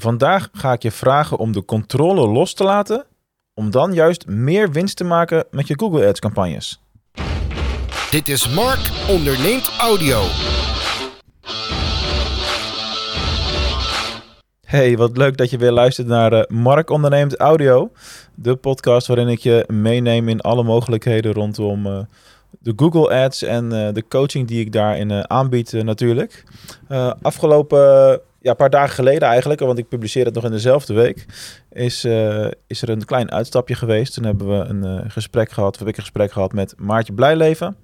Vandaag ga ik je vragen om de controle los te laten, om dan juist meer winst te maken met je Google Ads campagnes. Dit is Mark onderneemt audio. Hey, wat leuk dat je weer luistert naar uh, Mark onderneemt audio, de podcast waarin ik je meeneem in alle mogelijkheden rondom uh, de Google Ads en uh, de coaching die ik daarin aanbied natuurlijk. afgelopen ja, een paar dagen geleden eigenlijk, want ik publiceer het nog in dezelfde week, is, uh, is er een klein uitstapje geweest. Toen hebben we een uh, gesprek gehad, of heb ik een gesprek gehad met Maartje Blijleven.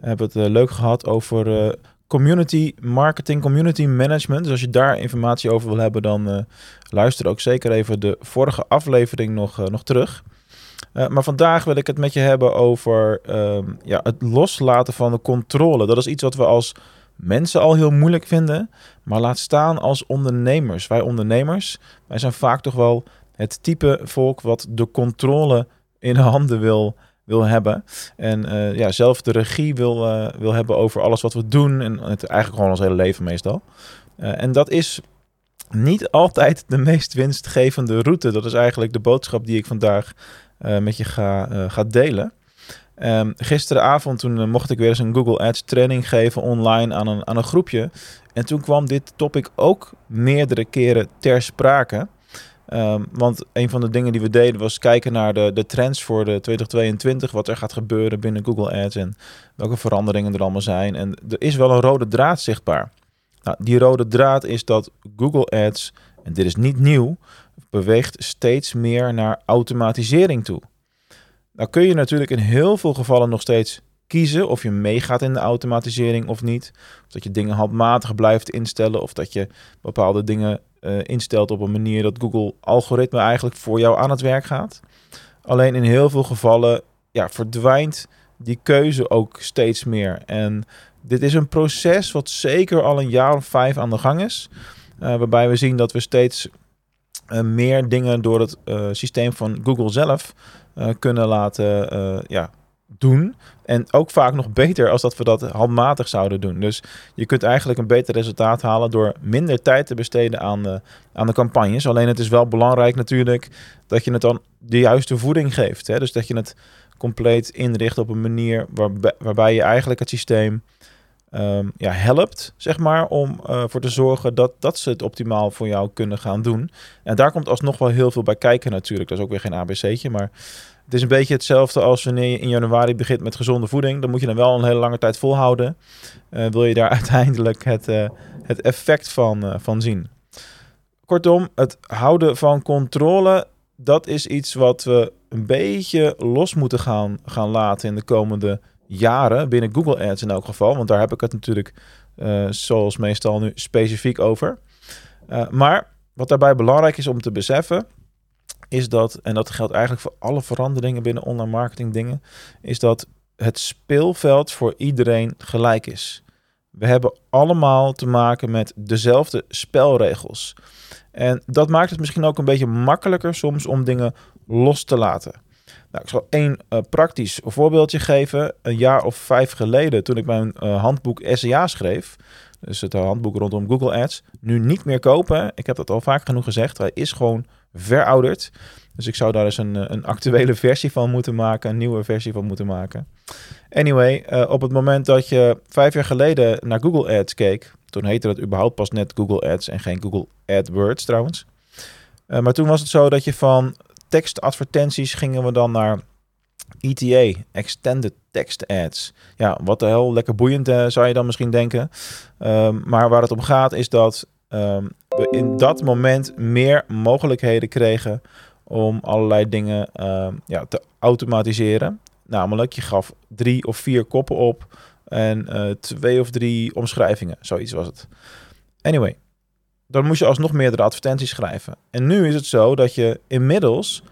We hebben het uh, leuk gehad over community marketing, community management. Dus als je daar informatie over wil hebben, dan luister ook zeker even de vorige aflevering nog, nog terug. maar vandaag wil ik het met je hebben over ehm, ja, het loslaten van de controle. Dat is iets wat we als mensen al heel moeilijk vinden. Maar laat staan als ondernemers. Wij ondernemers, wij zijn vaak toch wel het type volk wat de controle in handen wil, wil hebben. En uh, ja, zelf de regie wil, uh, wil hebben over alles wat we doen. En het eigenlijk gewoon ons hele leven meestal. Uh, en dat is niet altijd de meest winstgevende route. Dat is eigenlijk de boodschap die ik vandaag met je ga, ga delen. Um, gisteravond toen uh, mocht ik weer eens een Google Ads training geven online aan een, aan een groepje. En toen kwam dit topic ook meerdere keren ter sprake. Um, want een van de dingen die we deden was kijken naar de, de trends voor de 2022. Wat er gaat gebeuren binnen Google Ads en welke veranderingen er allemaal zijn. En er is wel een rode draad zichtbaar. Nou, die rode draad is dat Google Ads, en dit is niet nieuw, beweegt steeds meer naar automatisering toe. Nou kun je natuurlijk in heel veel gevallen nog steeds kiezen of je meegaat in de automatisering of niet. Of dat je dingen handmatig blijft instellen of dat je bepaalde dingen uh, instelt op een manier dat Google algoritme eigenlijk voor jou aan het werk gaat. Alleen in heel veel gevallen ja, verdwijnt die keuze ook steeds meer. En dit is een proces wat zeker al een jaar of vijf aan de gang is. Uh, waarbij we zien dat we steeds uh, meer dingen door het systeem van Google zelf uh, kunnen laten ja, doen. En ook vaak nog beter als dat we dat handmatig zouden doen. Dus je kunt eigenlijk een beter resultaat halen door minder tijd te besteden aan de, aan de campagnes. Alleen het is wel belangrijk natuurlijk dat je het dan de juiste voeding geeft. Hè? Dus dat je het compleet inricht op een manier waarbij, waarbij je eigenlijk het systeem um, ja, helpt, zeg maar, om uh, voor te zorgen dat, dat ze het optimaal voor jou kunnen gaan doen. En daar komt alsnog wel heel veel bij kijken natuurlijk. Dat is ook weer geen ABC'tje, maar het is een beetje hetzelfde als wanneer je in januari begint met gezonde voeding. Dan moet je dan wel een hele lange tijd volhouden. Uh, wil je daar uiteindelijk het, uh, het effect van, van zien. Kortom, het houden van controle, dat is iets wat we een beetje los moeten gaan, gaan laten in de komende jaren binnen Google Ads in elk geval. Want daar heb ik het natuurlijk uh, zoals meestal nu specifiek over. Uh, maar wat daarbij belangrijk is om te beseffen, is dat, en dat geldt eigenlijk voor alle veranderingen binnen online marketing dingen, is dat het speelveld voor iedereen gelijk is. We hebben allemaal te maken met dezelfde spelregels. En dat maakt het misschien ook een beetje makkelijker soms om dingen los te laten. Nou, ik zal één uh, praktisch voorbeeldje geven. Een jaar of vijf geleden, toen ik mijn uh, handboek SEA schreef, dus het handboek rondom Google Ads, nu niet meer kopen. Ik heb dat al vaak genoeg gezegd. Hij is gewoon verouderd. Dus ik zou daar eens een, eh, een actuele versie van moeten maken, een nieuwe versie van moeten maken. Anyway, op het moment dat je vijf jaar geleden naar Google Ads keek, toen heette dat überhaupt pas net Google Ads en geen Google AdWords trouwens. Maar toen was het zo dat je van tekstadvertenties gingen we dan naar ETA, Extended Text Ads. Ja, wat de hel, lekker boeiend uh, zou je dan misschien denken. Um, maar waar het om gaat is dat um, we in dat moment meer mogelijkheden kregen om allerlei dingen um, ja, te automatiseren. Namelijk, je gaf drie of vier koppen op en uh, twee of drie omschrijvingen. Zoiets was het. Anyway, dan moest je alsnog meerdere advertenties schrijven. En nu is het zo dat je inmiddels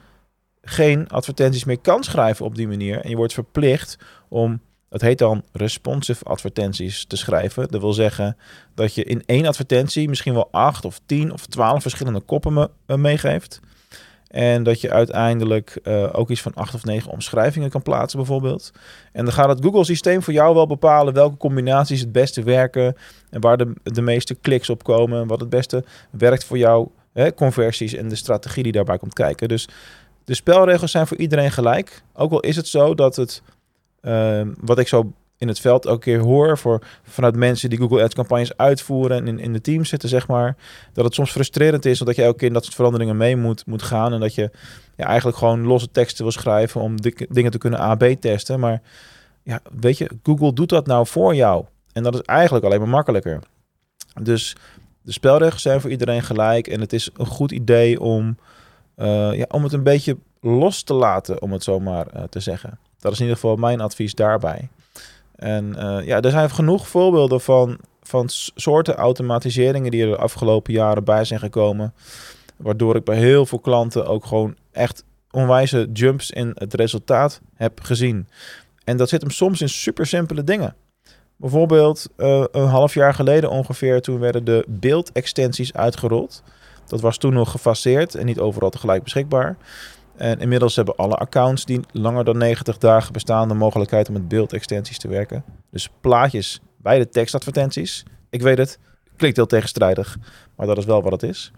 geen advertenties meer kan schrijven op die manier. En je wordt verplicht om, het heet dan responsive advertenties te schrijven. Dat wil zeggen dat je in één advertentie misschien wel acht of tien of twaalf verschillende koppen me, uh, meegeeft. En dat je uiteindelijk uh, ook iets van acht of negen omschrijvingen kan plaatsen, bijvoorbeeld. En dan gaat het Google-systeem voor jou wel bepalen welke combinaties het beste werken. En waar de, de meeste kliks op komen. Wat het beste werkt voor jou hè, conversies en de strategie die daarbij komt kijken. Dus de spelregels zijn voor iedereen gelijk. Ook al is het zo dat het, ehm, wat ik zo in het veld elke keer hoor voor, vanuit mensen die Google Ads campagnes uitvoeren en in, in de team zitten, zeg maar, dat het soms frustrerend is omdat je elke keer in dat soort veranderingen mee moet, moet gaan en dat je ja, eigenlijk gewoon losse teksten wil schrijven om dingen te kunnen AB testen. Maar ja, weet je, Google doet dat nou voor jou. En dat is eigenlijk alleen maar makkelijker. Dus de spelregels zijn voor iedereen gelijk. En het is een goed idee om, uh, ja, om het een beetje los te laten, om het zo maar uh, te zeggen. Dat is in ieder geval mijn advies daarbij. En uh, ja, er zijn genoeg voorbeelden van, van soorten automatiseringen die er de afgelopen jaren bij zijn gekomen. Waardoor ik bij heel veel klanten ook gewoon echt onwijze jumps in het resultaat heb gezien. En dat zit hem soms in super simpele dingen. Bijvoorbeeld uh, een half jaar geleden ongeveer, toen werden de beeldextensies uitgerold. Dat was toen nog gefaseerd en niet overal tegelijk beschikbaar. En inmiddels hebben alle accounts die langer dan 90 dagen bestaan de mogelijkheid om met beeldextensies te werken. Dus plaatjes bij de tekstadvertenties. Ik weet het, klinkt heel tegenstrijdig, maar dat is wel wat het is.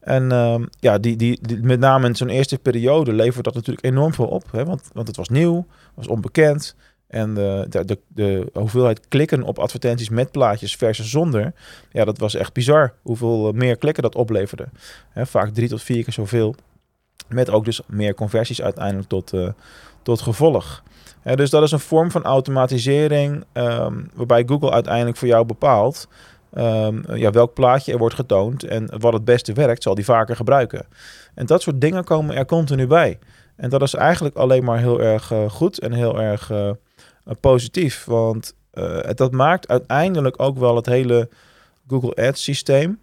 En uh, ja, die, die, met name in zo'n eerste periode levert dat natuurlijk enorm veel op. Hè? Want, want het was nieuw, was onbekend. En de, de, de, de, hoeveelheid klikken op advertenties met plaatjes versus zonder, ja, dat was echt bizar. Hoeveel meer klikken dat opleverde. Hè, vaak drie tot vier keer zoveel. Met ook dus meer conversies uiteindelijk tot, uh, tot gevolg. Dus dat is een vorm van automatisering um, waarbij Google uiteindelijk voor jou bepaalt um, ja, welk plaatje er wordt getoond en wat het beste werkt, zal die vaker gebruiken. En dat soort dingen komen er continu bij. En dat is eigenlijk alleen maar heel erg uh, goed en heel erg uh, positief. Want dat maakt uiteindelijk ook wel het hele Google Ads systeem.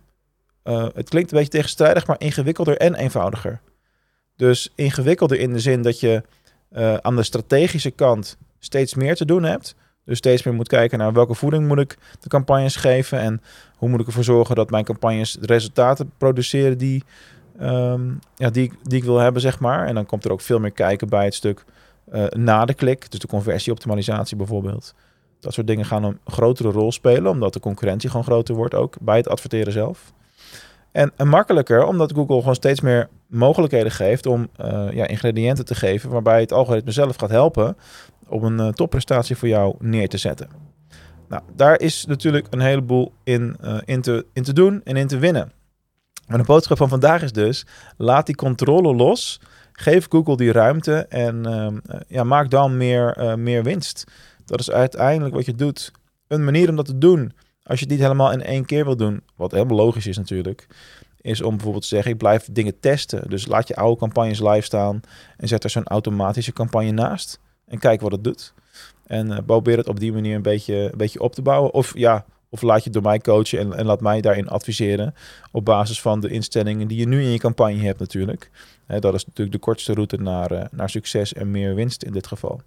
het klinkt een beetje tegenstrijdig, maar ingewikkelder en eenvoudiger. Dus ingewikkelder in de zin dat je aan de strategische kant steeds meer te doen hebt. Dus steeds meer moet kijken naar welke voeding moet ik de campagnes geven. En hoe moet ik ervoor zorgen dat mijn campagnes resultaten produceren die, um, ja, die, die ik wil hebben, zeg maar. En dan komt er ook veel meer kijken bij het stuk uh, na de klik. Dus de conversieoptimalisatie bijvoorbeeld. Dat soort dingen gaan een grotere rol spelen, omdat de concurrentie gewoon groter wordt ook bij het adverteren zelf. En, en makkelijker, omdat Google gewoon steeds meer mogelijkheden geeft om uh, ja, ingrediënten te geven, waarbij het algoritme zelf gaat helpen om een uh, topprestatie voor jou neer te zetten. Nou, daar is natuurlijk een heleboel in, uh, in, te, in te doen en in te winnen. Maar de boodschap van vandaag is dus: laat die controle los. Geef Google die ruimte en ja, maak dan meer, meer winst. Dat is uiteindelijk wat je doet. Een manier om dat te doen, als je het niet helemaal in één keer wil doen, wat helemaal logisch is natuurlijk, is om bijvoorbeeld te zeggen: ik blijf dingen testen. Dus laat je oude campagnes live staan en zet er zo'n automatische campagne naast en kijk wat het doet. En uh, probeer het op die manier een beetje, een beetje op te bouwen. Of ja, of laat je door mij coachen en, en laat mij daarin adviseren. Op basis van de instellingen die je nu in je campagne hebt natuurlijk. dat is natuurlijk de kortste route naar, uh, naar succes en meer winst in dit geval.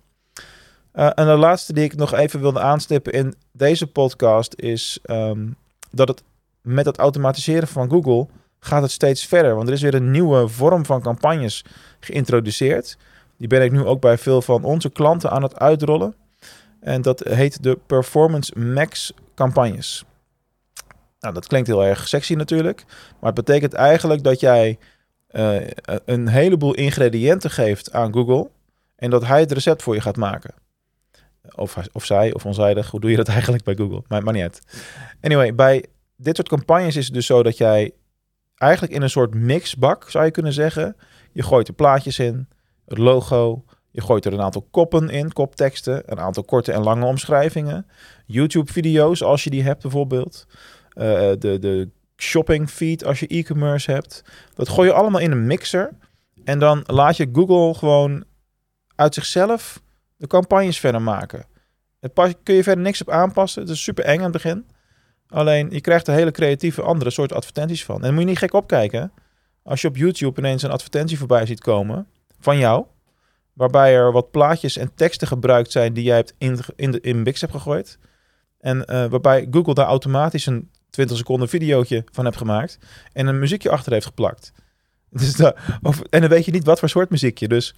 Uh, en de laatste die ik nog even wilde aanstippen in deze podcast is um, dat het met het automatiseren van Google gaat het steeds verder. Want er is weer een nieuwe vorm van campagnes geïntroduceerd. Die ben ik nu ook bij veel van onze klanten aan het uitrollen. En dat heet de Performance Max campagnes. Nou, dat klinkt heel erg sexy natuurlijk. Maar het betekent eigenlijk dat jij uh, een heleboel ingrediënten geeft aan Google. En dat hij het recept voor je gaat maken. Of, of zij, of onzijdig. Hoe doe je dat eigenlijk bij Google? Maar, maar niet uit. Anyway, bij dit soort campagnes is het dus zo dat jij eigenlijk in een soort mixbak, zou je kunnen zeggen. Je gooit er plaatjes in, het logo. Je gooit er een aantal koppen in, kopteksten, een aantal korte en lange omschrijvingen. YouTube-video's als je die hebt bijvoorbeeld. Uh, de, de shopping feed als je e-commerce hebt. Dat gooi je allemaal in een mixer. En dan laat je Google gewoon uit zichzelf de campagnes verder maken. Het kun je verder niks op aanpassen. Het is super eng aan het begin. Alleen je krijgt er hele creatieve andere soort advertenties van. En dan moet je niet gek opkijken. Als je op YouTube ineens een advertentie voorbij ziet komen van jou. Waarbij er wat plaatjes en teksten gebruikt zijn die jij hebt in, in, de, in Bix hebt gegooid. En uh, waarbij Google daar automatisch een 20 seconden videootje van hebt gemaakt. En een muziekje achter heeft geplakt. Dus of, en dan weet je niet wat voor soort muziekje. Dus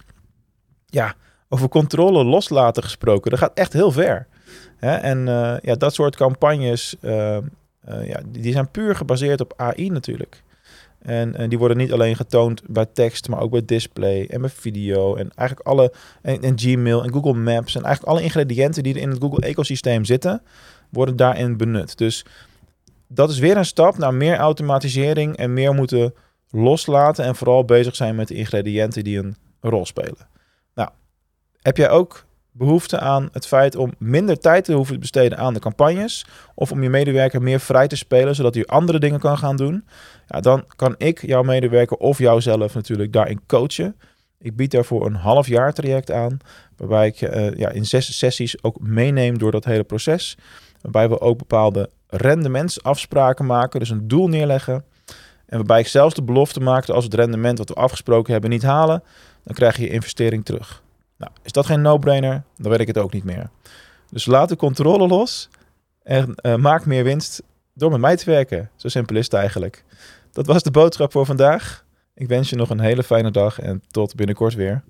ja, over controle loslaten gesproken. Dat gaat echt heel ver. En uh, ja, dat soort campagnes, uh, ja, die zijn puur gebaseerd op AI natuurlijk. En, en die worden niet alleen getoond bij tekst, maar ook bij display en bij video. En eigenlijk alle. En, en Gmail en Google Maps. En eigenlijk alle ingrediënten die er in het Google-ecosysteem zitten, worden daarin benut. Dus dat is weer een stap naar meer automatisering en meer moeten loslaten. En vooral bezig zijn met de ingrediënten die een rol spelen. Nou, heb jij ook behoefte aan het feit om minder tijd te hoeven besteden aan de campagnes. Of om je medewerker meer vrij te spelen, zodat hij andere dingen kan gaan doen. Ja, dan kan ik jouw medewerker of jouzelf natuurlijk daarin coachen. Ik bied daarvoor een half jaar traject aan, waarbij ik uh, ja, in zes sessies ook meeneem door dat hele proces. Waarbij we ook bepaalde rendementsafspraken maken, dus een doel neerleggen. En waarbij ik zelfs de belofte maakte als we het rendement wat we afgesproken hebben niet halen, dan krijg je je investering terug. Nou, is dat geen no-brainer? Dan weet ik het ook niet meer. Dus laat de controle los en uh, maak meer winst door met mij te werken. Zo simpel is het eigenlijk. Dat was de boodschap voor vandaag. Ik wens je nog een hele fijne dag en tot binnenkort weer.